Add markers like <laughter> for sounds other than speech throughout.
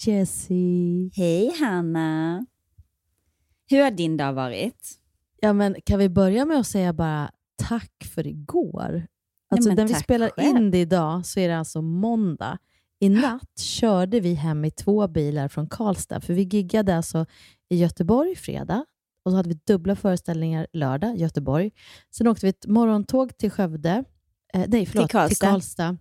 Jessie! Hej Hanna! Hur har din dag varit? Ja, men kan vi börja med att säga bara tack för igår? Alltså, men när vi spelar själv. in det idag så är det alltså måndag. I natt körde vi hem i två bilar från Karlstad, för vi giggade alltså i Göteborg fredag och så hade vi dubbla föreställningar lördag, Göteborg. Sen åkte vi ett morgontåg till Skövde, eh, nej förlåt, Karlstad. till Karlstad.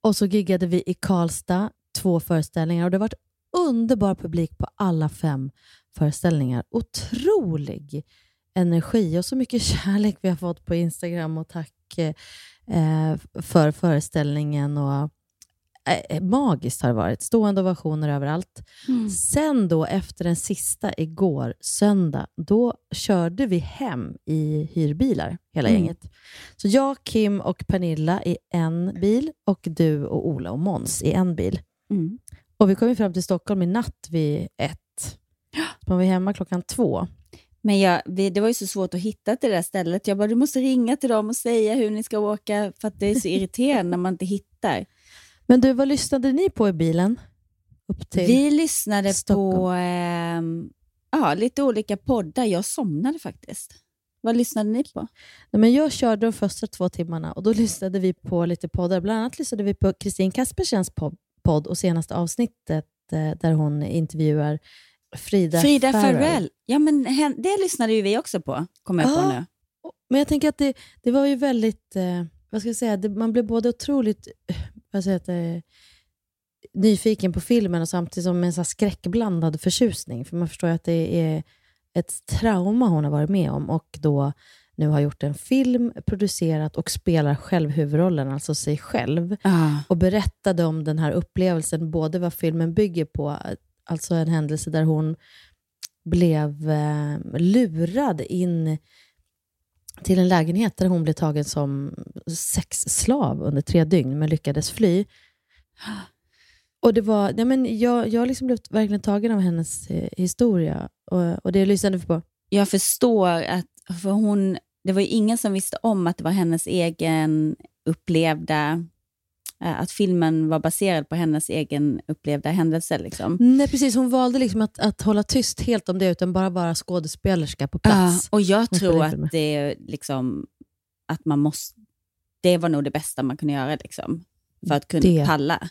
Och så giggade vi i Karlstad två föreställningar och det har varit underbar publik på alla fem föreställningar. Otrolig energi och så mycket <laughs> kärlek vi har fått på Instagram och tack eh, för föreställningen. Och, eh, magiskt har det varit. Stående ovationer överallt. Sen då efter den sista igår, söndag, då körde vi hem i hyrbilar, hela Mm. gänget. Så jag, Kim och Pernilla i en bil och du och Ola och Måns i en bil. Mm. Och vi kom ju fram till Stockholm i natt vid ett. Man var hemma klockan två. Men jag, det var ju så svårt att hitta till det där stället. Jag bara, du måste ringa till dem och säga hur ni ska åka, för att det är så <laughs> irriterande när man inte hittar. Men du, vad lyssnade ni på i bilen? Upp till Vi lyssnade Stockholm. på ehm, ja, lite olika poddar. Jag somnade faktiskt. Vad lyssnade ni på? Nej, men jag körde de första två timmarna och då <laughs> lyssnade vi på lite poddar. Bland annat lyssnade vi på Kristin Kaspersens podd och senaste avsnittet eh, där hon intervjuar Frida, Frida Farrell. Farrell. Ja, men det lyssnade ju vi också på, kommer jag på Ja. nu. Men jag tänker att det, det var ju väldigt, eh, vad ska jag säga, det, man blev både otroligt vad säger jag, eh, nyfiken på filmen och samtidigt som en så skräckblandad förtjusning. För man förstår ju att det är ett trauma hon har varit med om och då nu har gjort en film, producerat och spelar själv huvudrollen, alltså sig själv. Ja. Och berättade om den här upplevelsen, både vad filmen bygger på, alltså en händelse där hon blev eh, lurad in till en lägenhet där hon blev tagen som sexslav under tre dygn, men lyckades fly. Och det var, nej men jag, jag liksom blev verkligen tagen av hennes eh, historia och, och det lyssnade vi på. Jag förstår att för hon, det var ju ingen som visste om att det var hennes egen upplevda, eh, att filmen var baserad på hennes egen upplevda händelse. Liksom. Nej, precis. Hon valde liksom att, att hålla tyst helt om det, utan bara vara skådespelerska på Ja, plats. och jag Hon tror att det liksom, att man måste, det var nog det bästa man kunde göra liksom, för att kunna Det. palla.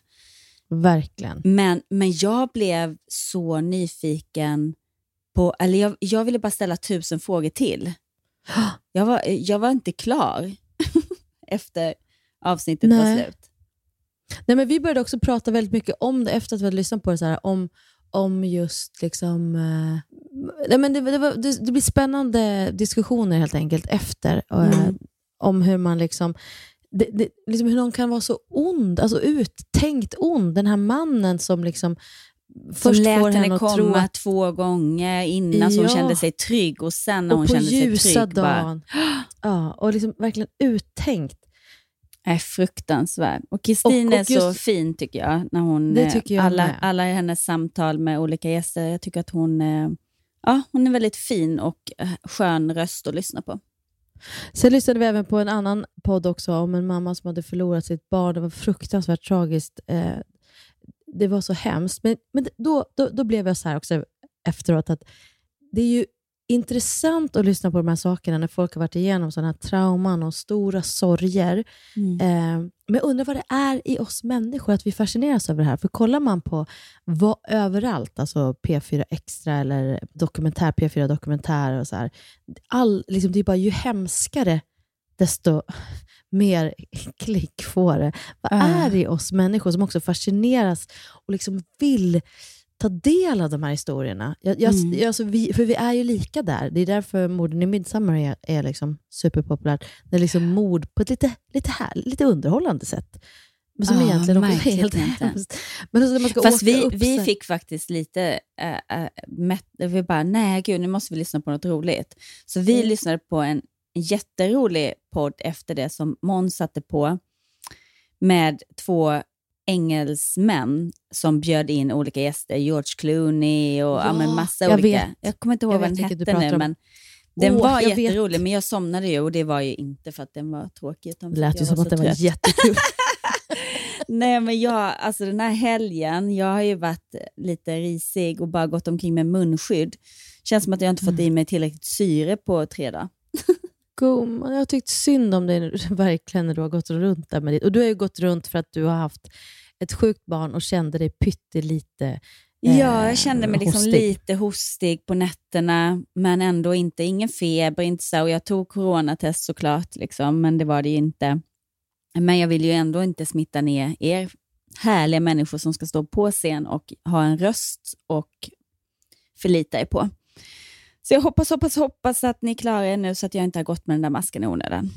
Verkligen. Men, men jag blev så nyfiken på, eller jag, jag ville bara ställa tusen frågor till. <gasps> Jag var, jag var inte klar <laughs> efter avsnittet var Nej. slut. Nej, men vi började också prata väldigt mycket om det efter att vi hade lyssnat på det, så här, om, om just liksom... Eh, nej, men det, det, var, det, det blir spännande diskussioner helt enkelt efter, eh, Mm. om hur man liksom... Det, det, liksom hur någon kan vara så ond, alltså uttänkt ond. Den här mannen som liksom Som först lät får henne komma att två gånger innan så hon Ja. kände sig trygg och sen när hon och på kände sig trygg bara, dagen. <gasps> Ja, och liksom verkligen uttänkt. är fruktansvärd. Och Kristin Och- och är så just- fin tycker jag. När hon, eh, jag alla, med. alla hennes samtal med olika gäster. Jag tycker att hon, eh, ja, hon är väldigt fin och eh, skön röst att lyssna på. Sen lyssnade vi även på en annan podd också om en mamma som hade förlorat sitt barn. Det var fruktansvärt tragiskt. Det var så hemskt. Men, men då, då, då blev jag så här också efteråt att det är ju intressant att lyssna på de här sakerna när folk har varit igenom sådana här trauman och stora sorger. Mm. Eh, men jag undrar vad det är i oss människor att vi fascineras över det här. För kollar man på vad, överallt, alltså P4 Extra eller dokumentär, P4 Dokumentär och så här. All, liksom, det är bara ju hemskare, desto mer klick får det. Vad Ah. är det i oss människor som också fascineras och liksom vill ta del av de här historierna? Jag, jag, Mm. alltså, vi, för vi är ju lika där. Det är därför morden i Midsommar är, är liksom superpopulärt. Det är liksom mord på ett lite, lite, här, lite underhållande sätt. Men som Ah, egentligen också är helt hemskt. Men alltså, man ska Fast vi, upp vi fick faktiskt lite äh, äh, vi bara, nej gud, nu måste vi lyssna på något roligt. Så vi Mm. lyssnade på en jätterolig podd efter det som Måns satte på med två engelsmän som bjöd in olika gäster, George Clooney och ja, Ja, men massa jag olika. vet. Jag kommer inte ihåg Jag vad den hette nu, om. men den Åh, var jag vet. jätterolig, men jag somnade ju och det var ju inte för att den var tråkig. Utan Det lät ju som att det var jättekul. <laughs> <laughs> Nej, men jag, alltså den här helgen, jag har ju varit lite risig och bara gått omkring med munskydd. Känns som att jag inte fått i mig tillräckligt syre på tre dagar. <laughs> Gumman, jag har tyckt synd om dig nu- <laughs> verkligen när du har gått runt där med ditt. Och du har ju gått runt för att du har haft ett sjukt barn och kände dig pyttelite Ja, eh, jag kände mig liksom hostig. lite hostig på nätterna, men ändå inte, ingen feber, inte så. Och jag tog coronatest såklart, liksom, men det var det ju inte. Men jag vill ju ändå inte smitta ner er härliga människor som ska stå på scen och ha en röst och förlita er på. Så jag hoppas, hoppas, hoppas att ni klarar er nu så att jag inte har gått med den där masken i onödan.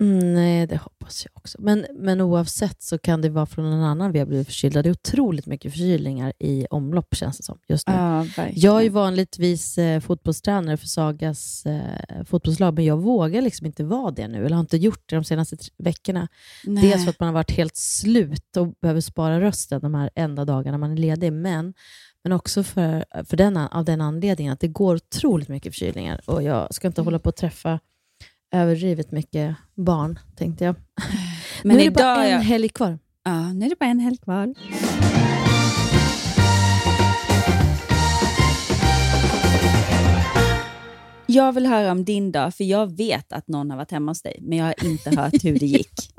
Mm, nej, det hoppas jag också. Men, men oavsett så kan det vara från en annan vi har blivit förkylda. Det är otroligt mycket förkylningar i omlopp känns det som just nu. Ja. Jag är ju vanligtvis eh, fotbollstränare för Sagas eh, fotbollslag, men jag vågar liksom inte vara det nu, eller har inte gjort det de senaste veckorna. Nej. Dels för att man har varit helt slut och behöver spara rösten de här enda dagarna man är ledig, men, men också för, för den, av den anledningen att det går otroligt mycket förkylningar och jag ska inte hålla på att träffa överdrivet mycket barn, tänkte jag. <laughs> Men nu är det bara en jag- helg kvar. Ja, nu är det bara en helg kvar. Jag vill höra om din dag, för jag vet att någon har varit hemma hos dig, men jag har inte <laughs> hört hur det gick.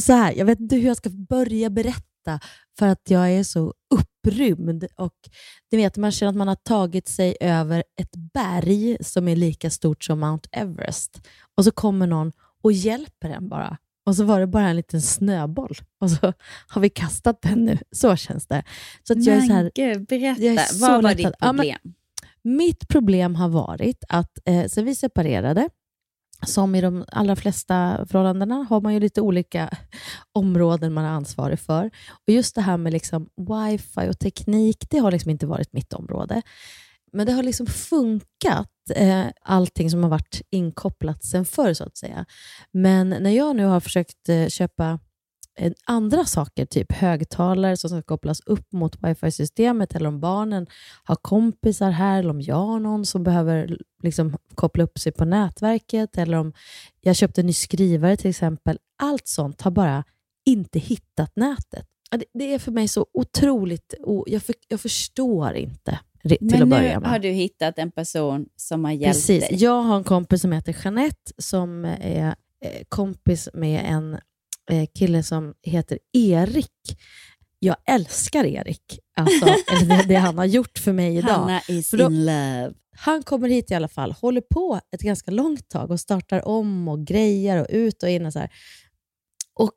så här, jag vet inte hur jag ska börja berätta för att jag är så upprymd. Och du vet, man känner att man har tagit sig över ett berg som är lika stort som Mount Everest. Och så kommer någon och hjälper en bara. Och så var det bara en liten snöboll. Och så har vi kastat den nu. Så känns det. Så att jag är så här, gud, berätta. jag är så Vad var lättad. ditt Ja, men- problem? mitt problem har varit att eh, sen vi separerade, som i de allra flesta förhållandena, har man ju lite olika <laughs> områden man är ansvarig för. Och Just det här med liksom wifi och teknik, det har liksom inte varit mitt område. Men det har liksom funkat, eh, allting som har varit inkopplat sen förr, så att säga. Men när jag nu har försökt eh, köpa andra saker, typ högtalare som ska kopplas upp mot wifi-systemet, eller om barnen har kompisar här, eller om jag har någon som behöver liksom koppla upp sig på nätverket, eller om jag köpte en ny skrivare till exempel. Allt sånt har bara inte hittat nätet. Det, är för mig så otroligt... Jag, för, jag förstår inte till Men att nu börja med. har du hittat en person som har hjälpt Precis. dig. Jag har en kompis som heter Jeanette som är eh, kompis med en eh, kille som heter Erik. Jag älskar Erik, alltså, <laughs> eller det, han har gjort för mig idag. Hanna is då- in love. Han kommer hit i alla fall, håller på ett ganska långt tag och startar om och grejer och ut och in och så här. Och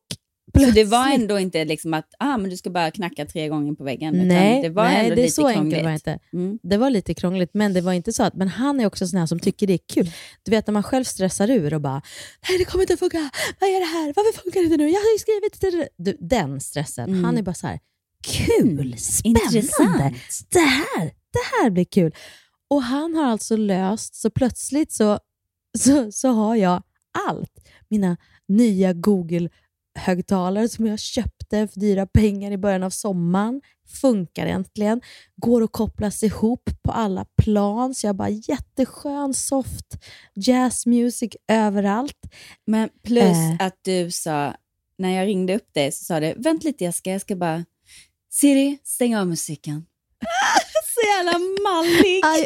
Så det plötsligt- var ändå inte liksom att ah, men du ska bara knacka tre gånger på väggen, Nej, det var nej ändå det är lite så krångligt. enkelt var det inte. Mm. Det var lite krångligt, men det var inte så att, men han är också sån här som tycker det är kul. Du vet när man själv stressar ur och bara, nej det kommer inte att funka, vad är det här, varför funkar det inte nu, jag har ju skrivit det. Du, den stressen, Mm. han är bara så här, kul, spännande, Intressant. det här, det här blir kul. Och han har alltså löst, så plötsligt så, så, så har jag allt. Mina nya Google-högtalare som jag köpte för dyra pengar i början av sommaren funkar äntligen. Går att kopplas ihop på alla plan, så jag bara jätteskön, soft jazz music överallt. Men plus Eh. att du sa, när jag ringde upp dig så sa du, vänt lite Jessica, jag ska bara, Siri, stäng av musiken. <laughs> jävla mallig. I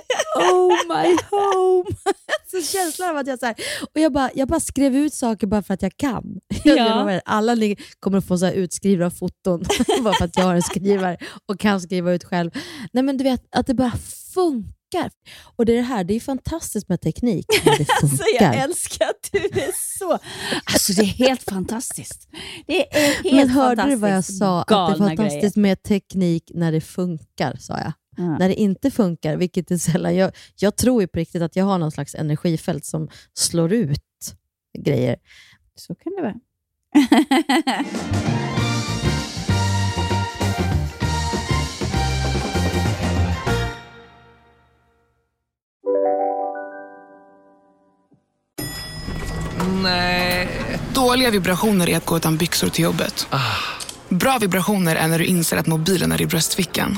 owe my home. <laughs> så känslan av att jag så här, och jag bara, jag bara skrev ut saker bara för att jag kan. <laughs> Ja. Jag lovar, Alla ni kommer att få så här utskrivna foton <laughs> bara för att jag har en skrivare och kan skriva ut själv. Nej men du vet, att det bara funkar. Och det är det här, det är fantastiskt med teknik när det Alltså, funkar. jag älskar att du är så... Alltså det är helt fantastiskt. Det är helt men hörde du vad jag sa? Att det är Galna fantastiskt med teknik när det funkar, sa jag. Ja. När det inte funkar, vilket är sällan. Jag, jag tror ju på riktigt att jag har någon slags energifält som slår ut grejer. Så kan det vara. <laughs> Dåliga vibrationer är att gå utan byxor till jobbet. Bra vibrationer är när du inser att mobilen är i bröstfickan.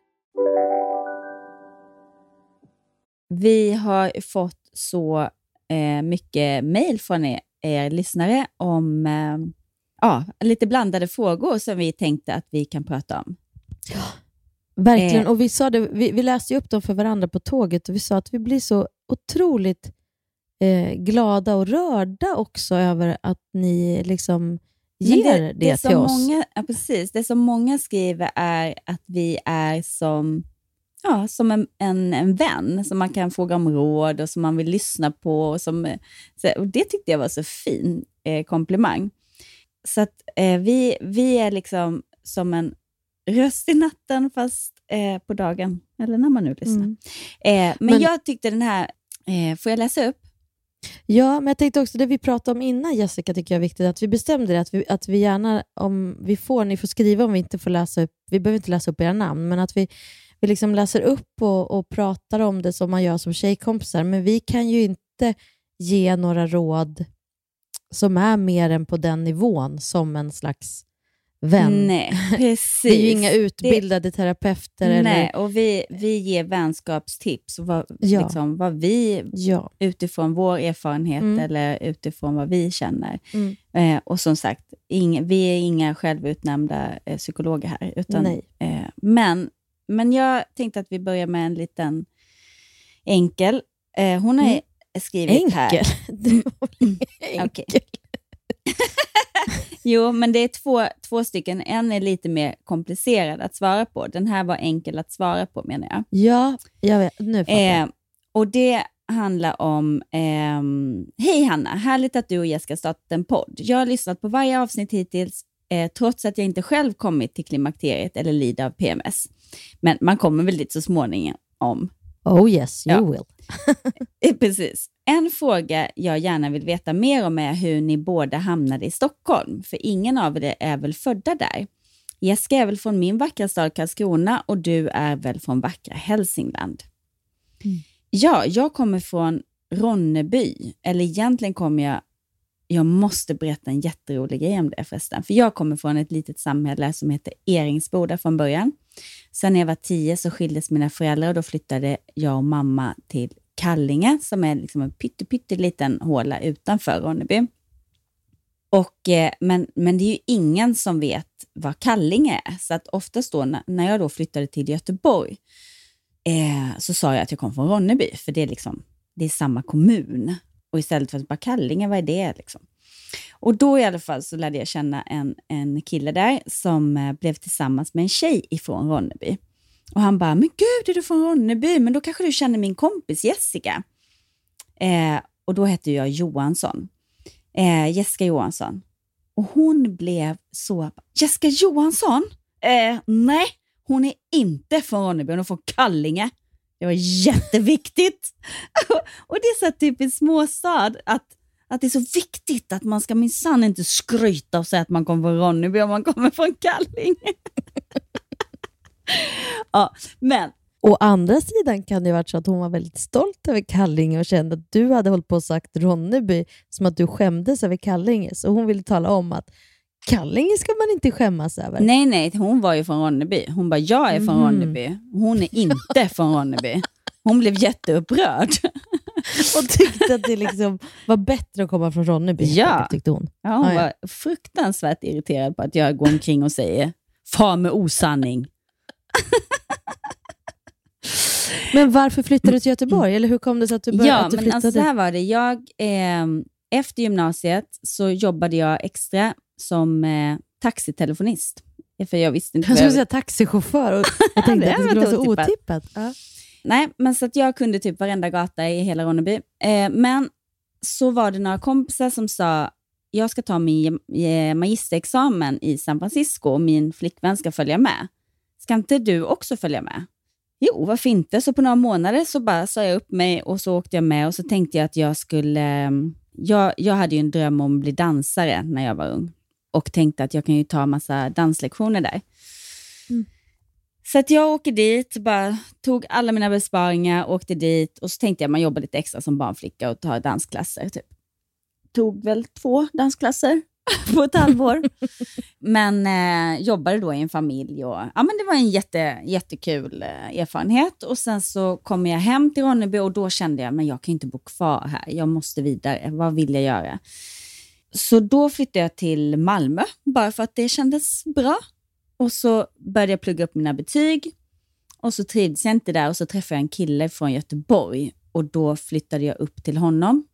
Vi har fått så eh, mycket mejl från er, er lyssnare om eh, ja, lite blandade frågor som vi tänkte att vi kan prata om. Verkligen. Eh. Och vi, sa det, vi, vi läste upp dem för varandra på tåget och vi sa att vi blir så otroligt eh, glada och rörda också över att ni liksom ger Men det, som till oss. Många, ja, precis. Det som många skriver är att vi är som, ja, som en, en, en vän som man kan fråga om råd och som man vill lyssna på. Och som, och det tyckte jag var så fin eh, komplimang. Så att eh, vi, vi är liksom som en röst i natten fast eh, på dagen, eller när man nu lyssnar. Mm. Eh, men, Men- jag tyckte den här, eh, får jag läsa upp? Ja, men jag tänkte också det vi pratade om innan Jessica, tycker jag är viktigt. Att vi bestämde det, att vi, att vi gärna, om vi får, ni får skriva om vi inte får läsa upp, vi behöver inte läsa upp era namn, men att vi, vi liksom läser upp och, och pratar om det som man gör som tjejkompisar. Men vi kan ju inte ge några råd som är mer än på den nivån som en slags vän. Nej, <laughs> precis. Vi är ju inga utbildade terapeuter. Nej, Eller, och vi, vi ger vänskapstips, och vad, Ja. liksom, vad vi ja. utifrån vår erfarenhet Mm. eller utifrån vad vi känner. Mm. Eh, och som sagt, ing, vi är inga självutnämnda eh, psykologer här. Utan, Nej. Eh, men, men jag tänkte att vi börjar med en liten enkel. Eh, hon har Mm. skrivit här. Enkel. <laughs> Det var väl Okej. enkel. <laughs> Jo, men det är två, två stycken. En är lite mer komplicerad att svara på. Den här var enkel att svara på menar jag. Ja, jag vet. Nu fattar jag. Eh, och det handlar om, ehm, hej Hanna, härligt att du och Jessica startat en podd. Jag har lyssnat på varje avsnitt hittills, eh, trots att jag inte själv kommit till klimakteriet eller lider av PMS. Men man kommer väl dit så småningom. Oh yes, you Ja. will. <laughs> Eh, Precis. En fråga jag gärna vill veta mer om är hur ni båda hamnade i Stockholm, för ingen av er är väl födda där. Jessica är väl från min vackra stad Karlskrona och du är väl från vackra Hälsingland. Ja, jag kommer från Ronneby, eller egentligen kommer jag jag måste berätta en jätterolig grej om det förresten. För jag kommer från ett litet samhälle som heter Eringsboda från början. Sen när jag var tio så skildes mina föräldrar och då flyttade jag och mamma till Kallinge som är liksom en pytteliten håla utanför Ronneby. Och, eh, men, men det är ju ingen som vet vad Kallinge är. Så att oftast då när, när jag då flyttade till Göteborg eh, så sa jag att jag kom från Ronneby, för det är, liksom, det är samma kommun. Och istället för att bara Kallinge, vad är det? Liksom? Och då i alla fall så lärde jag känna en, en kille där som eh, blev tillsammans med en tjej ifrån Ronneby. Och han bara, men gud, är du från Ronneby? Men då kanske du känner min kompis Jessica. Eh, och då hette jag Johansson. Eh, Jessica Johansson. Och hon blev så... Jessica Johansson? Eh, nej, hon är inte från Ronneby, hon är från Kallinge. Det var jätteviktigt. <laughs> och det är så typiskt småstad, att, att det är så viktigt att man ska minsann inte skryta och säga att man kommer från Ronneby om man kommer från Kallinge. <laughs> ja, men Å andra sidan kan det ha varit så att hon var väldigt stolt över Kallinge och kände att du hade hållit på och sagt Ronneby som att du skämdes över Kallinge. Så hon ville tala om att Kallinge ska man inte skämmas över. Nej, nej, hon var ju från Ronneby. Hon bara, jag är från Mhm. Ronneby. Hon är inte från Ronneby. Hon blev jätteupprörd. <laughs> och tyckte att det liksom var bättre att komma från Ronneby. Ja. tyckte hon. Ja, hon Ah, ja. var fruktansvärt irriterad på att jag går omkring och säger far med osanning. <laughs> Men varför flyttade du till Göteborg? Eller hur kom det sig att du, började, Ja, att du men flyttade? alltså så här var det. Jag, eh, efter gymnasiet så jobbade jag extra som eh, taxitelefonist. För jag visste inte jag skulle säga taxichaufför och <laughs> jag tänkte Det att det skulle vara så otippat. otippat. Ja. Nej, men så att jag kunde typ varenda gata i hela Ronneby. Eh, men så var det några kompisar som sa, jag ska ta min magisterexamen i San Francisco och min flickvän ska följa med. Ska inte du också följa med? Jo, varför inte? Så på några månader så bara sa jag upp mig och så åkte jag med och så tänkte jag att jag skulle... eh, Jag, jag hade ju en dröm om att bli dansare när jag var ung och tänkte att jag kan ju ta massa danslektioner där. Så att jag åker dit, bara tog alla mina besparingar, åkte dit och så tänkte jag man jobbar lite extra som barnflicka och tar dansklasser. Typ. Tog väl två dansklasser <laughs> på ett halvår. men eh, jobbade då i en familj och ja, men det var en jätte, jättekul eh, erfarenhet. Och Sen så kom jag hem till Ronneby och då kände jag men jag kan inte bo kvar här. Jag måste vidare. Vad vill jag göra? Så då flyttade jag till Malmö bara för att det kändes bra. Och så började jag plugga upp mina betyg och så trivdes jag inte där och så träffade jag en kille från Göteborg och då flyttade jag upp till honom.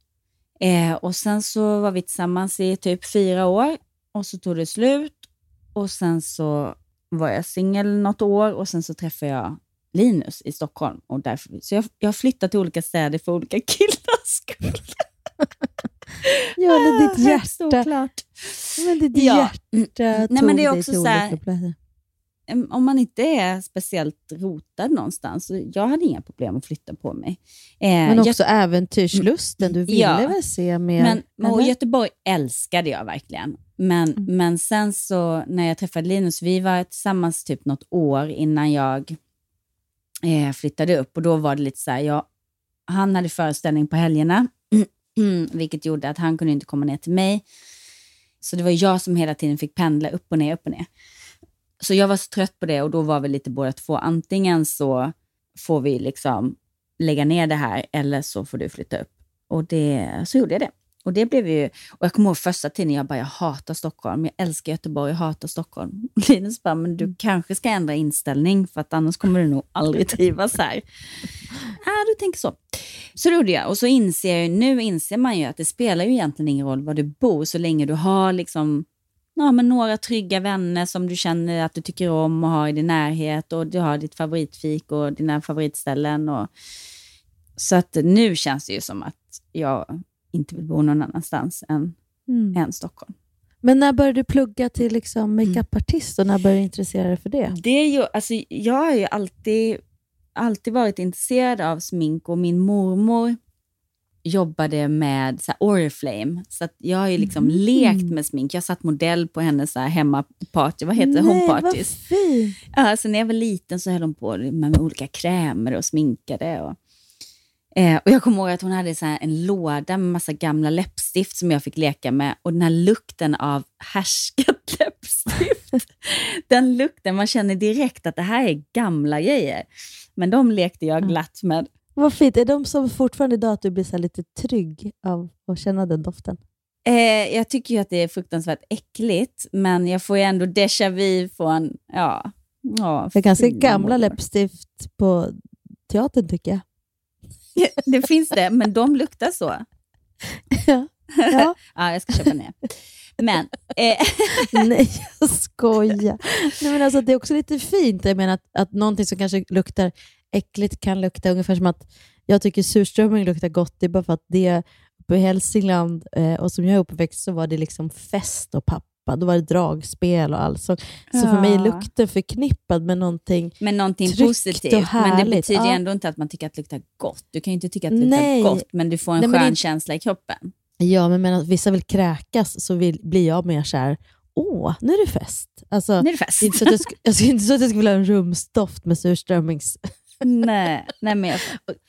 Eh, och sen så var vi tillsammans i typ fyra år och så tog det slut och sen så var jag singel något år och sen så träffade jag Linus i Stockholm. Och därför, så jag, jag har flyttat till olika städer för olika <laughs> killars skull. Ja, ditt Ah, högst hjärta. oklart. Men ditt Ja. hjärta Nej, men det är också så här- om man inte är speciellt rotad någonstans, så jag hade inga problem att flytta på mig. Eh, Men också Göte- äventyrslusten. Du ville Ja. väl se mer? Men, och eller? Göteborg älskade jag verkligen. Men, Mm. men sen så när jag träffade Linus, vi var tillsammans typ något år innan jag eh, flyttade upp och då var det lite så här, jag, han hade föreställning på helgerna, Mm, vilket gjorde att han kunde inte komma ner till mig. Så det var jag som hela tiden fick pendla upp och ner, upp och ner. Så jag var så trött på det och då var vi lite båda två, antingen så får vi liksom lägga ner det här eller så får du flytta upp. Och det, så gjorde jag det. Och det blev ju, och jag kommer ihåg första tiden jag bara, jag hatar Stockholm, jag älskar Göteborg, jag hatar Stockholm. <laughs> Linus bara, men du kanske ska ändra inställning för att annars kommer du nog aldrig <laughs> trivas här. Ja, du tänker så. Så det gjorde jag. Och så inser jag nu inser man ju att det spelar ju egentligen ingen roll var du bor, så länge du har liksom ja, men några trygga vänner som du känner att du tycker om och har i din närhet och du har ditt favoritfik och dina favoritställen. Och, så att nu känns det ju som att jag inte vill bo någon annanstans än, Mm. än Stockholm. Men när började du plugga till liksom makeupartist och när började du intressera dig för det? Det är ju, alltså, jag har ju alltid, alltid varit intresserad av smink och min mormor jobbade med så här, Oriflame. Så jag har ju liksom Mhm. lekt med smink. Jag satt modell på hennes så här, hemmaparty, vad heter det? Homeparties. vad fint. Ja, så när jag var liten så höll hon på med, med olika krämer och sminkade. Och, eh, och Jag kommer ihåg att hon hade så en låda med massa gamla läppstift som jag fick leka med. Och den här lukten av härskat <laughs> läppstift, den lukten, man känner direkt att det här är gamla grejer. Men de lekte jag glatt med. Vad fint. Är de som fortfarande idag att du blir så lite trygg av att känna den doften? Eh, jag tycker ju att det är fruktansvärt äckligt, men jag får ju ändå déjà vu från, ja, ja Det är ganska gamla läppstift på teatern tycker jag. <laughs> Det finns det, men de luktar så. Ja. ja, <laughs> jag ska köpa ner. Men... Eh, <laughs> Nej, jag skojar. Nej, men alltså, det är också lite fint. Jag menar att, att någonting som kanske luktar äckligt kan lukta ungefär som att jag tycker surströmming luktar gott. Det är bara för att det uppe i Hälsingland eh, och som jag är uppväxt så var det liksom fest och pappa. Då var det dragspel och allt. Så, så för mig är Ja. lukten förknippad med någonting men någonting positivt. och Men det betyder Ja. ändå inte att man tycker att det luktar gott. Du kan ju inte tycka att det Nej. luktar gott, men du får en Nej, skön det- känsla i kroppen. Ja, men medan vissa vill kräkas så vill, blir jag mer så här, åh, nu är det fest. Alltså, Nu är det fest. är inte så att jag, sk- jag skulle inte så att jag skulle vilja ha en rumsdoft med surströmmings... nej, nej, men jag,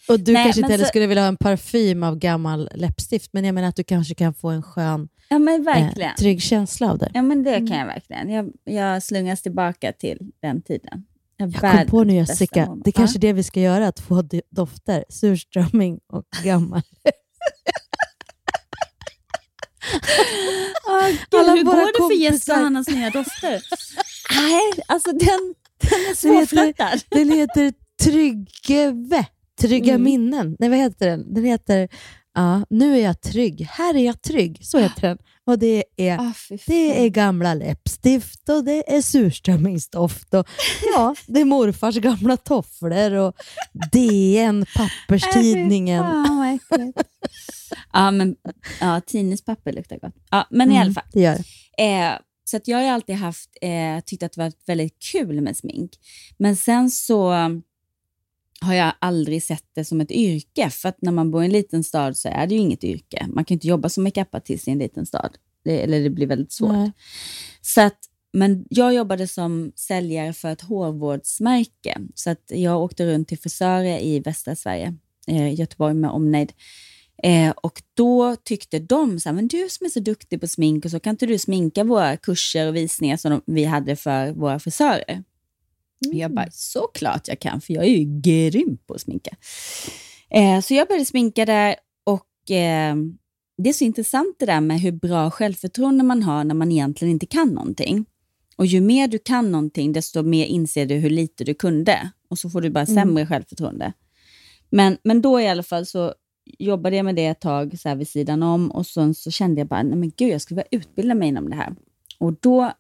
Och du Nej, kanske inte heller så- skulle vilja ha en parfym av gammal läppstift, men jag menar att du kanske kan få en skön, ja, men verkligen. eh, trygg känsla av det. Ja, men det Mm. kan jag verkligen. Jag, jag slungas tillbaka till den tiden. Jag, Jag kom på nu Jessica, det är kanske är det vi ska göra, att få do- dofter. Surströmming och gammal. <laughs> Oh, Gud, Alla hur går det för kompisar. Jessica och Hannas nya dofter? <laughs> Nej, alltså den, den är svårflörtad. heter, den heter Tryggeve. Trygga Mm. minnen. Nej, vad heter den? Den heter ja, Nu är jag trygg. Här är jag trygg. Så heter den. Och det är, Ah, fy det är gamla läppstift och det är surströmmingsdoft. Och, <laughs> ja, det är morfars gamla tofflor och DN, papperstidningen. <laughs> Äh, fy fan, <laughs> ja, men ja, tidningspapper luktar gott. Ja, men i Mm, alla fall. Det gör. Eh, så att jag har alltid haft, eh, tyckt att det varit väldigt kul med smink. Men sen så har jag aldrig sett det som ett yrke. För att när man bor i en liten stad så är det ju inget yrke. Man kan inte jobba som makeupartist i en liten stad. Det, eller det blir väldigt svårt. Nej. Så att, men jag jobbade som säljare för ett hårvårdsmärke. Så att jag åkte runt till frisörer i västra Sverige, eh, Göteborg med omnejd. Eh, och då tyckte de så här, men du som är så duktig på smink och så kan inte du sminka våra kurser och visningar som de, vi hade för våra frisörer? Jag bara, såklart jag kan, för jag är ju grym på att sminka. Eh, så jag började sminka där och eh, det är så intressant det där med hur bra självförtroende man har när man egentligen inte kan någonting. Och ju mer du kan någonting, desto mer inser du hur lite du kunde. Och så får du bara Mm. sämre självförtroende. Men, men då i alla fall så jobbade jag med det ett tag så här vid sidan om och sen så kände jag bara, nej men gud, jag skulle vilja utbilda mig inom det här. Och då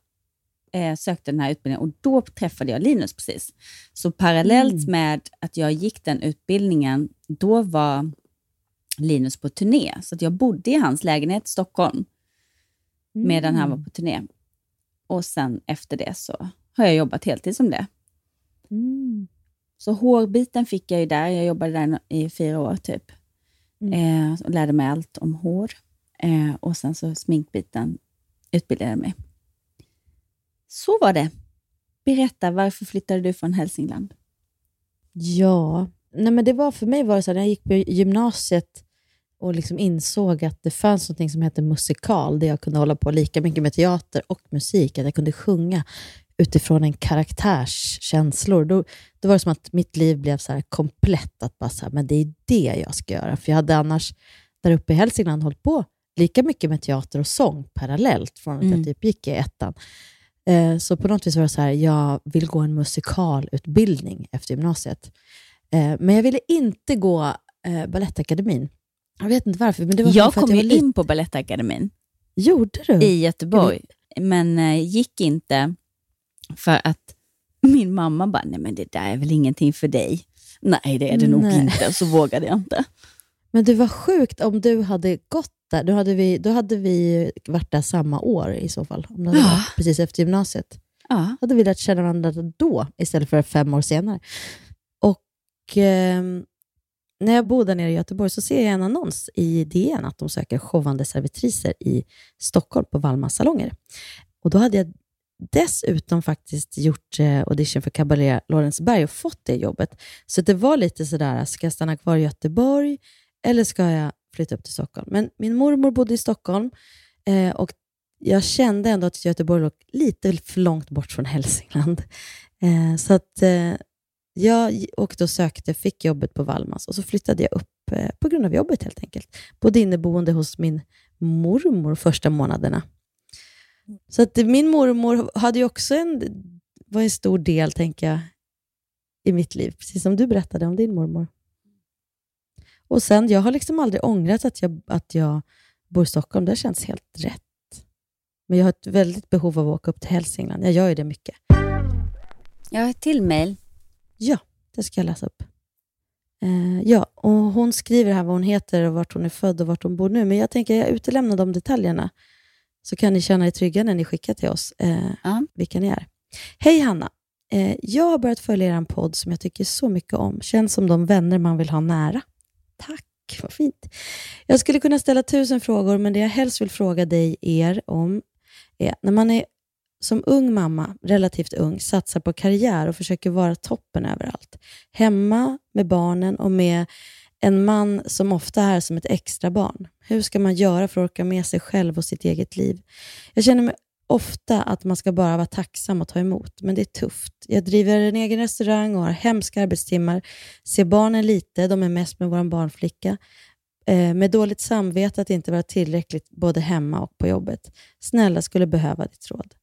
eh, sökte den här utbildningen och då träffade jag Linus precis. Så parallellt Mm. med att jag gick den utbildningen, då var Linus på turné. Så att jag bodde i hans lägenhet i Stockholm medan han var på turné. Och sen efter det så har jag jobbat heltid som det. Mm. Så hårbiten fick jag ju där. Jag jobbade där i fyra år typ. Eh, och lärde mig allt om hår. Eh, och sen så sminkbiten utbildade jag mig. Så var det. Berätta, varför flyttade du från Hälsingland? Ja, nej men det var för mig var det så här, när jag gick på gymnasiet och liksom insåg att det fanns något som hette musikal, där jag kunde hålla på lika mycket med teater och musik, att jag kunde sjunga utifrån en karaktärs känslor. Då, då var det som att mitt liv blev så komplett, att bara så här, men det är det jag ska göra. För jag hade annars där uppe i Hälsingland hållit på lika mycket med teater och sång parallellt, från att Mm. jag typ gick i ettan. Eh, Så på något vis var det så här, jag vill gå en musikalutbildning efter gymnasiet. Eh, Men jag ville inte gå eh, Balettakademin. Jag vet inte varför, men det var Jag kom ju var lite- in på Balettakademin Gjorde du? i Göteborg, men eh, gick inte för att min mamma bara, nej men det där är väl ingenting för dig. Nej, det är det nog Nej. inte. Så vågade jag inte. Men det var sjukt om du hade gått där. Då hade vi, då hade vi varit där samma år i så fall. Om det hade Ja. varit precis efter gymnasiet. Ja. hade vi lärt känna varandra då, istället för fem år senare. Och ehm, när jag bor där nere i Göteborg så ser jag en annons i DN att de söker showande servitriser i Stockholm på Valmas salonger. Och då hade jag dessutom faktiskt gjort eh, audition för Cabaret Lorensberg och fått det jobbet. Så det var lite sådär, ska jag stanna kvar i Göteborg eller ska jag flytta upp till Stockholm? Men min mormor bodde i Stockholm eh, och jag kände ändå att Göteborg låg lite för långt bort från <laughs> Hälsingland. Eh, så att eh, jag åkte och sökte, fick jobbet på Valmas och så flyttade jag upp eh, på grund av jobbet helt enkelt. Bodde inneboende hos min mormor första månaderna. Så att min mormor hade ju också en, var en stor del, tänker jag, i mitt liv. Precis som du berättade om din mormor. Och sen, jag har liksom aldrig ångrat att jag, att jag bor i Stockholm. Det känns helt rätt. Men jag har ett väldigt behov av att åka upp till Hälsingland. Jag gör ju det mycket. Jag har ett till mejl. Ja, det ska jag läsa upp. Eh, ja, och hon skriver här vad hon heter och vart hon är född och vart hon bor nu. Men jag tänker jag utelämnar de detaljerna. Så kan ni känna er trygga när ni skickar till oss eh, vilka ni är. Hej Hanna! Eh, jag har börjat följa er podd som jag tycker så mycket om. Känns som de vänner man vill ha nära. Tack, vad fint. Jag skulle kunna ställa tusen frågor, men det jag helst vill fråga dig er om är, när man är som ung mamma, relativt ung, satsar på karriär och försöker vara toppen överallt. Hemma med barnen och med en man som ofta är som ett extra barn. Hur ska man göra för att orka med sig själv och sitt eget liv? Jag känner mig ofta att man ska bara vara tacksam och ta emot, men det är tufft. Jag driver en egen restaurang och har hemska arbetstimmar. Ser barnen lite, de är mest med vår barnflicka. Eh, med dåligt samvete att inte vara tillräckligt både hemma och på jobbet. Snälla skulle behöva ditt råd.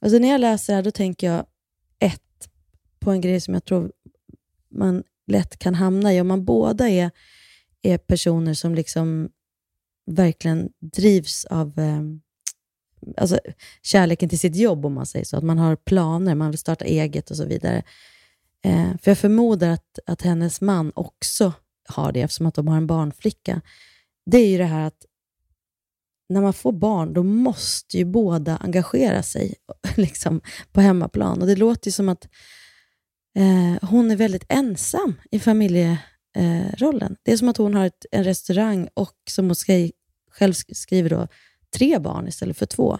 Alltså när jag läser det här, då tänker jag ett, på en grej som jag tror man lätt kan hamna i. Om man båda är, är personer som liksom verkligen drivs av eh, alltså, kärleken till sitt jobb, om man säger så. Att man har planer, man vill starta eget och så vidare. Eh, för jag förmodar att, att hennes man också har det, eftersom att de har en barnflicka. Det är ju det här att när man får barn, då måste ju båda engagera sig <laughs> liksom, på hemmaplan. Och Det låter ju som att eh, hon är väldigt ensam i familjerollen. det är som att hon har ett, en restaurang och, som hon skri, själv skriver, då, tre barn istället för två.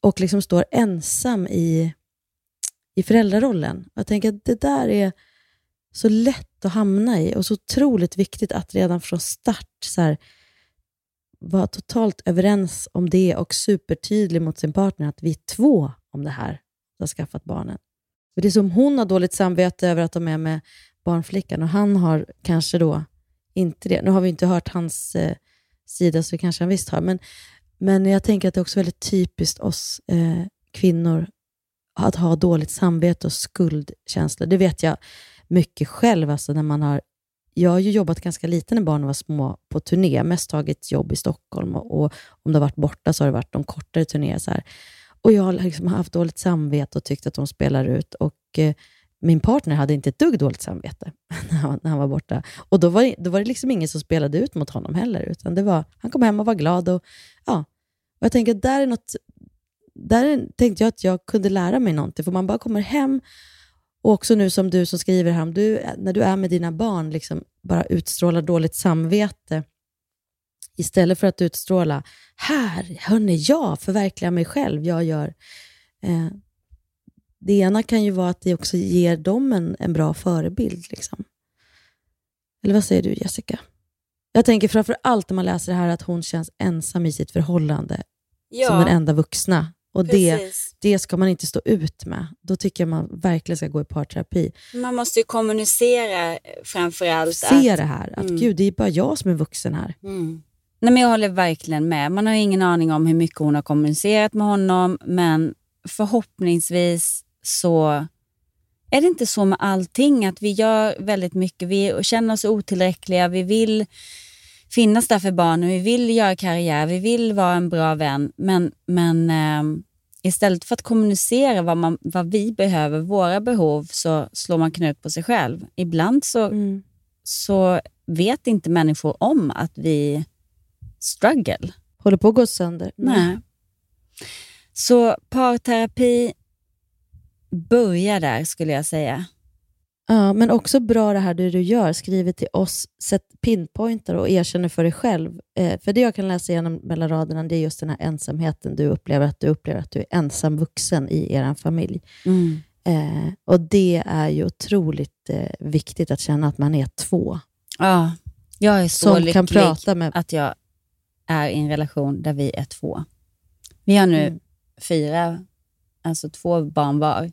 Och liksom står ensam i, i föräldrarollen. Jag tänker att det där är så lätt att hamna i och så otroligt viktigt att redan från start så här, vara totalt överens om det och supertydlig mot sin partner att vi är två om det här, som har skaffat barnen. För det är som hon har dåligt samvete över att de är med barnflickan och han har kanske då inte det. Nu har vi inte hört hans eh, sida, så kanske han visst har. Men, men jag tänker att det är också väldigt typiskt oss eh, kvinnor att ha dåligt samvete och skuldkänslor. Det vet jag mycket själv, alltså när man har jag har ju jobbat ganska lite när barnen var små på turné, mest tagit jobb i Stockholm och, och om det har varit borta så har det varit de kortare turnéer. Så här. Och jag har liksom haft dåligt samvete och tyckt att de spelar ut. Och eh, min partner hade inte ett dugg dåligt samvete <laughs> när han, när han var borta. Och Då var, det, då var det liksom ingen som spelade ut mot honom heller, utan det var, han kom hem och var glad. Och, ja. och Jag tänker att där är något, där tänkte jag att jag kunde lära mig någonting, för man bara kommer hem och också nu som du som skriver här, om du, när du är med dina barn, liksom bara utstrålar dåligt samvete istället för att utstråla, här, hörni, jag förverkligar mig själv, jag gör. Eh, det ena kan ju vara att det också ger dem en, en bra förebild. Liksom. Eller vad säger du Jessica? Jag tänker framför allt när man läser det här att hon känns ensam i sitt förhållande ja. som den enda vuxna. Och det, det ska man inte stå ut med. Då tycker jag man verkligen ska gå i parterapi. Man måste ju kommunicera framför allt. Se att, det här, att mm. gud, det är bara jag som är vuxen här. Mm. Nej, men jag håller verkligen med. Man har ingen aning om hur mycket hon har kommunicerat med honom, men förhoppningsvis så är det inte så med allting, att vi gör väldigt mycket. Vi känner oss otillräckliga, vi vill finnas där för barnen, vi vill göra karriär, vi vill vara en bra vän. Men, men eh, istället för att kommunicera vad, man, vad vi behöver, våra behov, så slår man knut på sig själv. Ibland så, mm. så vet inte människor om att vi struggle. Håller på att gå sönder. Nej. Så parterapi, börja där skulle jag säga. Ja, men också bra det här det du gör, skriver till oss, sätt pinpointar och erkänner för dig själv. Eh, för det jag kan läsa igenom mellan raderna, det är just den här ensamheten du upplever, att du upplever att du är ensam vuxen i er familj. Mm. Eh, och det är ju otroligt eh, viktigt att känna att man är två. Ja, jag är så lycklig kan prata med... att jag är i en relation där vi är två. Vi har nu mm. fyra, alltså två barn var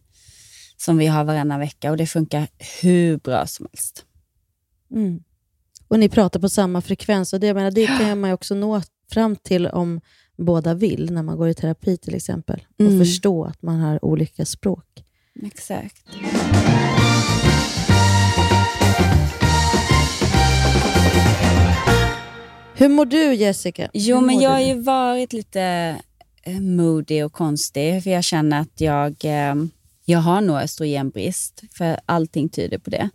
som vi har varannan vecka och det funkar hur bra som helst. Mm. Och ni pratar på samma frekvens och det, jag menar, det kan man också nå fram till om båda vill, när man går i terapi till exempel. Mm. Och förstå att man har olika språk. Exakt. Hur mår du Jessica? Jo, men jag har ju varit lite Eh, moody och konstig. För jag känner att jag, eh, jag har nog östrogenbrist. För allting tyder på det.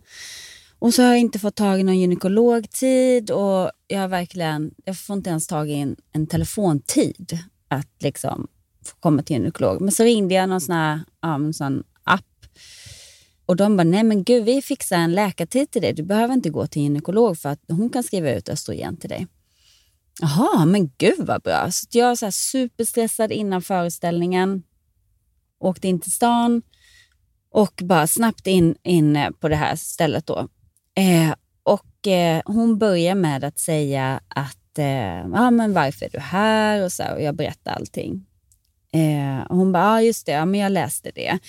Och så har jag inte fått tag i någon gynekologtid och jag har verkligen, jag får inte ens tag i en, en telefontid att liksom få komma till gynekolog. Men så ringde jag någon sån, här, ja, sån app och de bara, nej men gud vi fixar en läkartid till dig. Du behöver inte gå till gynekolog för att hon kan skriva ut östrogen till dig. Jaha, men gud vad bra. Så jag var så här superstressad innan föreställningen. Åkte in till stan och bara snabbt in, in eh, på det här stället då. Eh, och eh, hon börjar med att säga att eh, ah, men varför är du här? Och, så här, och jag berättar allting. Eh, och hon bara, ah, just det, ja, men jag läste det.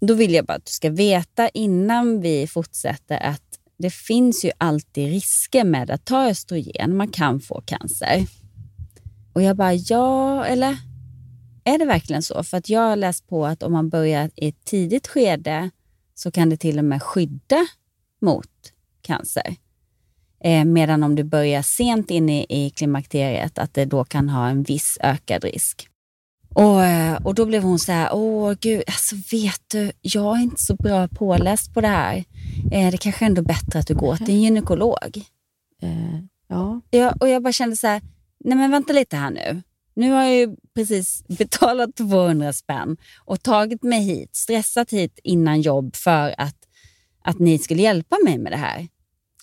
Då vill jag bara att du ska veta innan vi fortsätter att det finns ju alltid risker med att ta östrogen. Man kan få cancer. Och jag bara, ja, eller är det verkligen så? För att jag har läst på att om man börjar i ett tidigt skede så kan det till och med skydda mot cancer. Eh, medan om du börjar sent in i, i klimakteriet, att det då kan ha en viss ökad risk. Och, eh, och då blev hon så här, åh gud, alltså vet du, jag är inte så bra påläst på det här. Eh, det kanske ändå är bättre att du går till en gynekolog. Eh, ja. ja. Och jag bara kände så här, nej men vänta lite här nu. Nu har jag ju precis <laughs> betalat 200 spänn och tagit mig hit, stressat hit innan jobb för att, att ni skulle hjälpa mig med det här.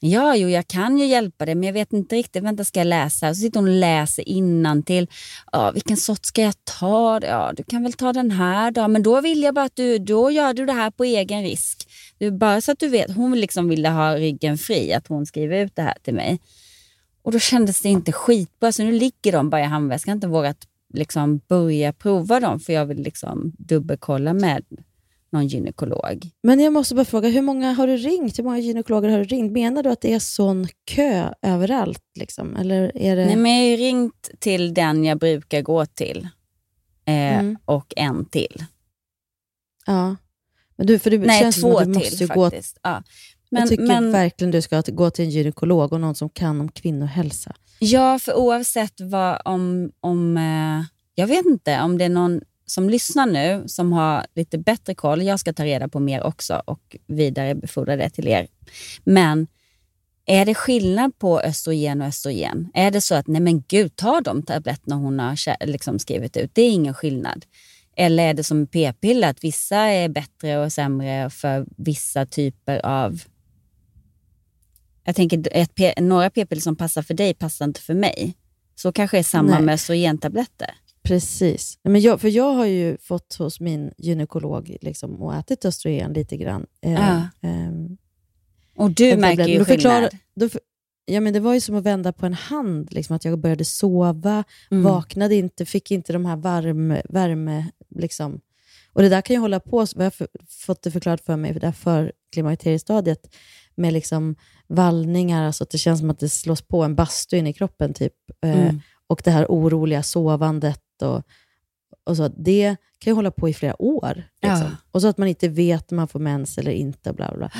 Ja, jo, jag kan ju hjälpa dig, men jag vet inte riktigt. Vänta, ska jag läsa? Så sitter hon och läser innantill. Ja, vilken sort ska jag ta? Ja, du kan väl ta den här då. Men då vill jag bara att du, då gör du det här på egen risk. Du, bara så att du vet. Hon liksom ville ha ryggen fri, att hon skriver ut det här till mig. Och då kändes det inte skitbra. Så nu ligger de bara i handväskan. Jag har inte vågat liksom börja prova dem, för jag vill liksom dubbelkolla med någon gynekolog. Men jag måste bara fråga, hur många har du ringt? Hur många gynekologer har du ringt? Menar du att det är sån kö överallt? Liksom? Eller är det... Nej, men jag har ringt till den jag brukar gå till eh, mm. och en till. Ja, men du, för det Nej, känns två som du till måste faktiskt. Gå... Ja. Men, jag tycker men... verkligen du ska gå till en gynekolog och någon som kan om kvinnohälsa. Ja, för oavsett vad om... om eh, jag vet inte om det är någon som lyssnar nu som har lite bättre koll, jag ska ta reda på mer också och vidarebefordra det till er. Men är det skillnad på östrogen och östrogen? Är det så att, nej men gud, ta de tabletterna hon har liksom skrivit ut. Det är ingen skillnad. Eller är det som p-piller, att vissa är bättre och sämre för vissa typer av... Jag tänker några p-piller som passar för dig passar inte för mig. Så kanske är samma nej. med östrogentabletter. Precis. Men jag, för jag har ju fått hos min gynekolog liksom, och ätit östrogen lite grann. Eh, ja. eh, och du märker ju skillnad. Då, ja, men det var ju som att vända på en hand. Liksom, att jag började sova, mm. vaknade inte, fick inte de här varm, värme... Liksom. Och Det där kan ju hålla på, jag har fått det förklarat för mig, för det för klimakteriestadiet, med liksom vallningar, alltså att det känns som att det slås på en bastu in i kroppen. typ. Eh, mm. Och det här oroliga sovandet och, och så. Det kan ju hålla på i flera år. Liksom. Ja. Och så att man inte vet om man får mens eller inte. Bla bla.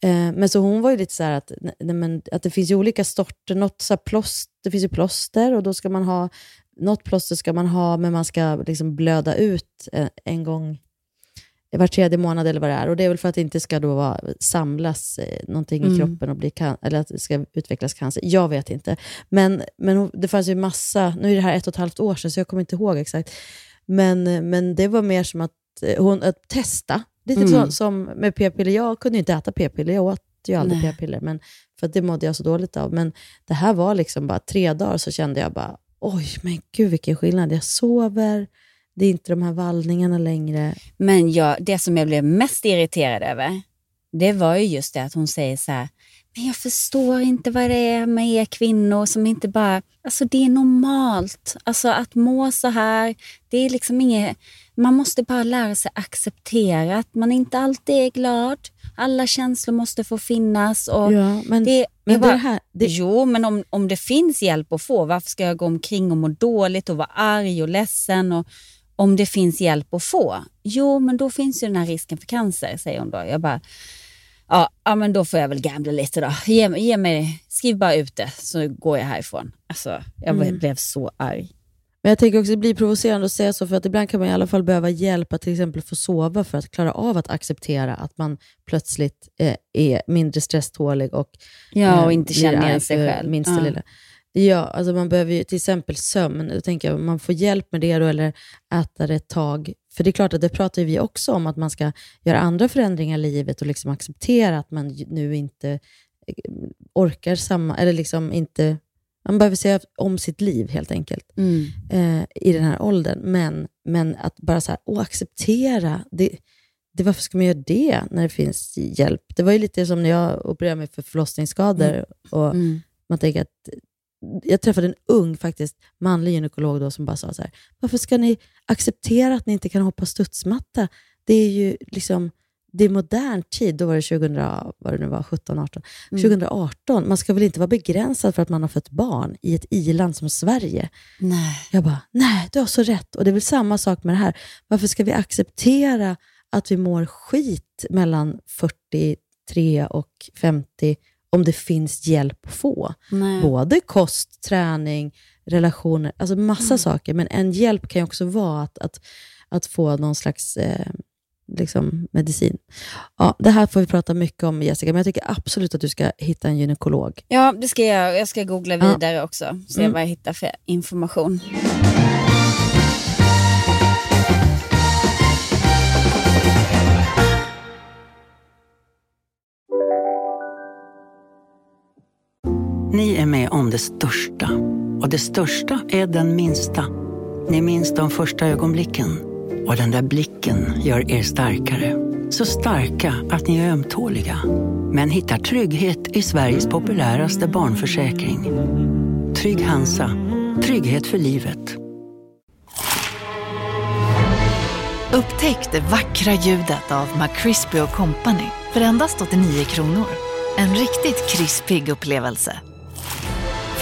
Eh, men så hon var ju lite så att, nej, men, att det finns ju olika sorter. Något så plåster, det finns ju plåster och då ska man ha, något plåster ska man ha, men man ska liksom blöda ut en, en gång var tredje månad eller vad det är. Och Det är väl för att det inte ska då vara, samlas eh, någonting mm. i kroppen och bli can- eller att det ska utvecklas cancer. Jag vet inte. Men, men det fanns ju massa, nu är det här ett och ett halvt år sedan, så jag kommer inte ihåg exakt. Men, men det var mer som att, eh, hon, att testa. Lite mm. så, som med p-piller. Jag kunde inte äta p-piller, jag åt ju aldrig p-piller, men, för det mådde jag så dåligt av. Men det här var liksom bara tre dagar så kände jag bara, oj men gud vilken skillnad. Jag sover, det är inte de här vallningarna längre. Men jag, det som jag blev mest irriterad över, det var ju just det att hon säger så här, men jag förstår inte vad det är med er kvinnor som inte bara... Alltså det är normalt. Alltså att må så här, det är liksom inget... Man måste bara lära sig acceptera att man inte alltid är glad. Alla känslor måste få finnas. Och ja, men, det, men bara, det här, det... Jo, men om, om det finns hjälp att få, varför ska jag gå omkring och må dåligt och vara arg och ledsen och om det finns hjälp att få. Jo, men då finns ju den här risken för cancer, säger hon då. Jag bara, ja, ja men då får jag väl gambla lite då. Ge, ge mig, skriv bara ut det så går jag härifrån. Alltså, jag mm. blev så arg. Men jag tänker också att det blir provocerande att säga så, för att ibland kan man i alla fall behöva hjälp att till exempel få sova för att klara av att acceptera att man plötsligt eh, är mindre stresstålig och, Ja, och eh, inte känner igen sig själv. Minsta Ja. lilla. Ja, alltså man behöver ju till exempel sömn. Då tänker jag, man får hjälp med det då, eller äta det ett tag. För det är klart att det pratar vi också om, att man ska göra andra förändringar i livet och liksom acceptera att man nu inte eh, orkar samma, eller liksom inte, man behöver se om sitt liv helt enkelt Mm. eh, i den här åldern. Men, men att bara så här, åh, acceptera, det, det, varför ska man göra det när det finns hjälp? Det var ju lite som när jag opererade mig för förlossningsskador. Och Mm. man tänker att, jag träffade en ung faktiskt manlig gynekolog då som bara sa så här, varför ska ni acceptera att ni inte kan hoppa studsmatta? Det är ju liksom, det är modern tid, då var det 2000, vad det nu var, 17, 18. Mm. 2018, man ska väl inte vara begränsad för att man har fött barn i ett i-land som Sverige? Nej. Jag bara, nej, du har så rätt. Och det är väl samma sak med det här. Varför ska vi acceptera att vi mår skit mellan 43 och 50 om det finns hjälp att få? Nej. Både kost, träning, relationer, alltså massa Mm. saker. Men en hjälp kan ju också vara att, att, att få någon slags eh, liksom medicin. Ja, det här får vi prata mycket om Jessica, men jag tycker absolut att du ska hitta en gynekolog. Ja, det ska jag. Jag ska googla Ja. vidare också. Se Mm. vad jag hittar för information. Ni är med om det största. Och det största är den minsta. Ni minns de första ögonblicken. Och den där blicken gör er starkare. Så starka att ni är ömtåliga. Men hittar trygghet i Sveriges populäraste barnförsäkring. Trygg Hansa. Trygghet för livet. Upptäck det vackra ljudet av McCrispy Company för endast 89 kronor. En riktigt krispig upplevelse.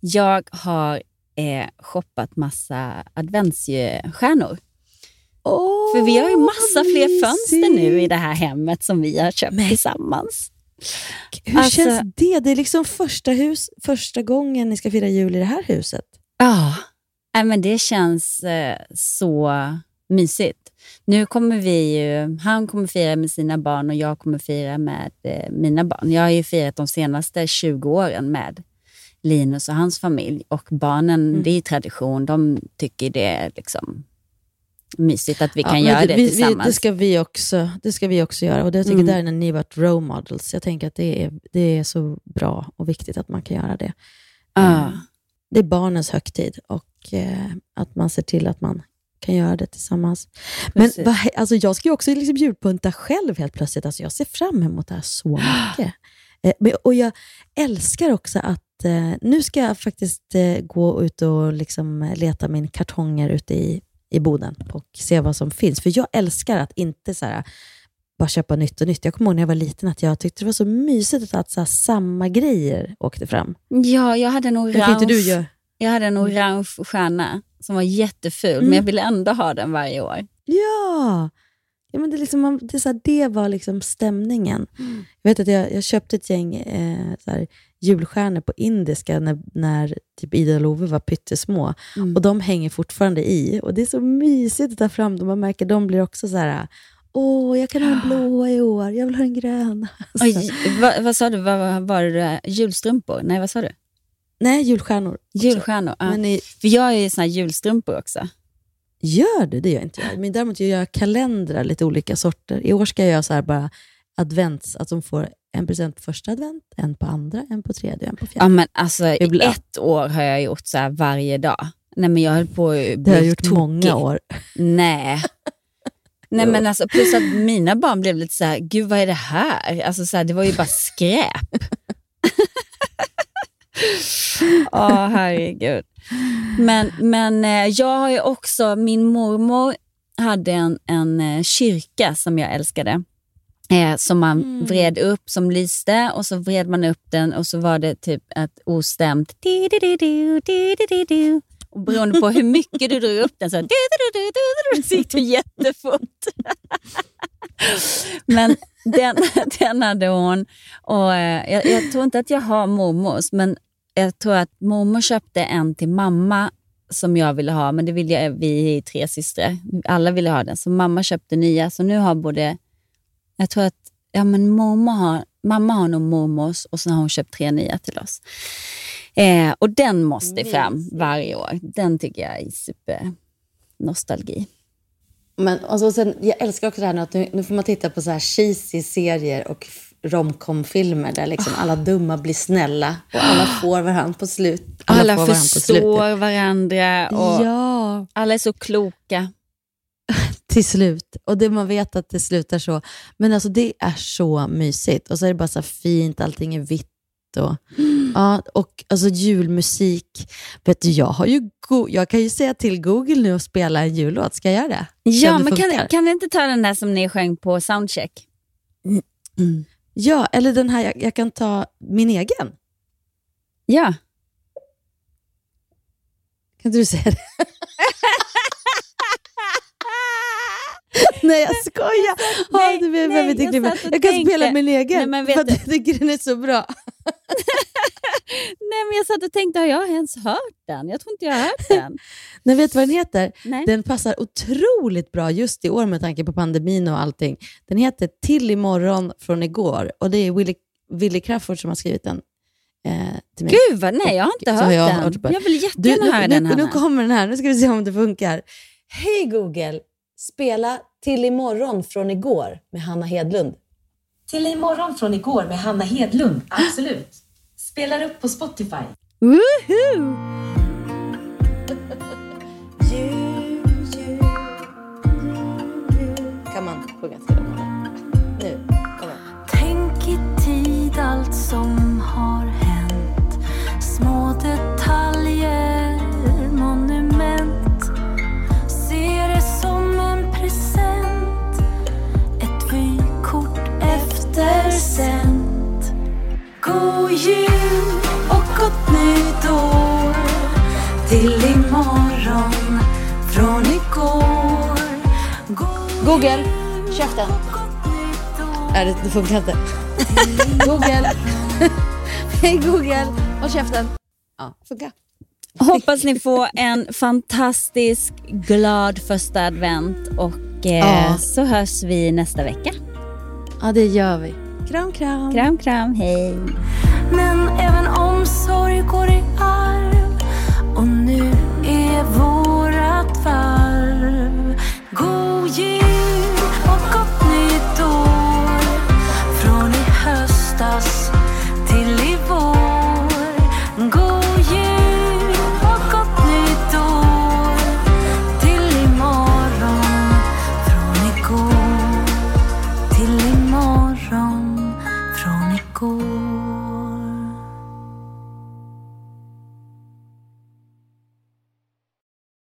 Jag har eh, shoppat massa adventsstjärnor. För vi har ju massa fler fönster nu i det här hemmet som vi har köpt tillsammans. Hur Alltså- känns det? Det är liksom första, hus, första gången ni ska fira jul i det här huset. Ja, Nej, men det känns eh, så mysigt. Nu kommer vi ju, han kommer fira med sina barn och jag kommer fira med eh, mina barn. Jag har ju firat de senaste 20 åren med Linus och hans familj. Och barnen, Mm. det är tradition. De tycker det är liksom mysigt att vi kan men göra det vi, vi, tillsammans. det, ska vi också, det ska vi också göra. Och det, jag tycker Mm. där är ni varit role models. Jag tänker att det är, det är så bra och viktigt att man kan göra det. Ja. Eh, Det är barnens högtid och eh, att man ser till att man kan göra det tillsammans. Men Precis. vad, he- alltså jag ska ju också liksom julpynta själv helt plötsligt. Alltså jag ser fram emot det här så <gasps> mycket. Eh, och jag älskar också att eh, nu ska jag faktiskt eh, gå ut och liksom leta min kartonger ute i, i boden och se vad som finns. För jag älskar att inte så här, bara köpa nytt och nytt. Jag kommer ihåg när jag var liten att jag tyckte det var så mysigt att så här, samma grejer åkte fram. Ja, jag hade en orange, du jag hade en orange stjärna som var jätteful, Mm. men jag ville ändå ha den varje år. Ja! Ja men det, liksom, det, så här, det var liksom stämningen. Jag vet att jag, jag köpte ett gäng eh, så här, julstjärnor på indiska när, när typ Ida och Love var pyttesmå. Mm. Och de hänger fortfarande i. Och Det är så mysigt att ta fram dem. Man märker de blir också så här, åh, jag kan ha en blå i år, jag vill ha en grön. <laughs> Oj, vad, vad sa du? Vad var det? Julstrumpor? Nej, vad sa du? Nej, julstjärnor. också. Julstjärnor. Ja. Men i, För jag är ju såna här julstrumpor också. Gör du? Det gör inte jag. Men däremot gör jag kalendrar, lite olika sorter. I år ska jag göra så här bara advents, att de får en present på första advent, en på andra, en på tredje en på fjärde. Ja, men alltså, i ett år har jag gjort så här varje dag. Nej, men jag höll på att Det har jag gjort tokig. många år. Nej. <laughs> Nej, men alltså, plus att mina barn blev lite så här, gud vad är det här? Alltså, så här det var ju bara skräp. <laughs> Åh, herregud. Men, men eh, jag har ju också, min mormor hade en, en eh, kyrka som jag älskade. Eh, som man Mm. vred upp, som lyste och så vred man upp den och så var det typ ett ostämt och beroende på hur mycket du drog upp den så, så gick det jättefort. <laughs> Men den, <laughs> den hade hon. Och, eh, jag, jag tror inte att jag har mormors, men jag tror att mormor köpte en till mamma som jag ville ha, men det ville jag, vi tre systrar. Alla ville ha den, så mamma köpte nya. Så nu har både, jag tror att ja, men mormor har, mamma har nog mormors och sen har hon köpt tre nya till oss. Eh, och den måste fram varje år. Den tycker jag är super nostalgi. Men alltså, sen, jag älskar också det här nu att nu, nu får man titta på så här cheesy serier och romcom-filmer där liksom alla dumma blir snälla och alla <gasps> får varandra på slut. Alla, varandra på förstår varandra och Ja. alla är så kloka. <laughs> Till slut. Och det, man vet att det slutar så. Men alltså det är så mysigt. Och så är det bara så fint, allting är vitt. Och, <gasps> ja, och alltså julmusik. Vet du, jag, har ju jag kan ju säga till Google nu att spela en jullåt. Ska jag göra det? Ja, men kan, kan du inte ta den där som ni sjöng på soundcheck? Ja, eller den här, jag, jag kan ta min egen. Ja. Kan inte du säga det? <laughs> Nej, jag skojar. Nej, Ja, du behöver nej, jag Jag kan tänkte- spela min egen, Nej, men vet för du- jag tycker den är så bra. <laughs> Nej, men jag satt och tänkte, har jag ens hört den? Jag tror inte jag har hört <laughs> den. Nej, vet du vad den heter? Nej. Den passar otroligt bra just i år med tanke på pandemin och allting. Den heter Till imorgon från igår och det är Willy, Willy Crawford som har skrivit den eh, till mig. Gud, vad, nej, jag har inte Så hört har jag den. hört jag vill Du, jättegärna nu, höra nu, den. nu Hanna. kommer den här, nu ska vi se om det funkar. Hej Google, spela Till imorgon från igår med Hanna Hedlund. Till imorgon från igår med Hanna Hedlund. Absolut. Spelar upp på Spotify. Woohoo! Kan man sjunga till käften. Nej, det, det funkar inte. <laughs> Google. <laughs> Hej Google, håll käften. Ja, funkar. Hoppas ni får en fantastisk glad första advent och eh, Ja. så hörs vi nästa vecka. Ja, det gör vi. Kram, kram. Kram, kram. Hej. Men även omsorg går i arv Och nu är vårat varv God jul och gott nytt år Från i höstas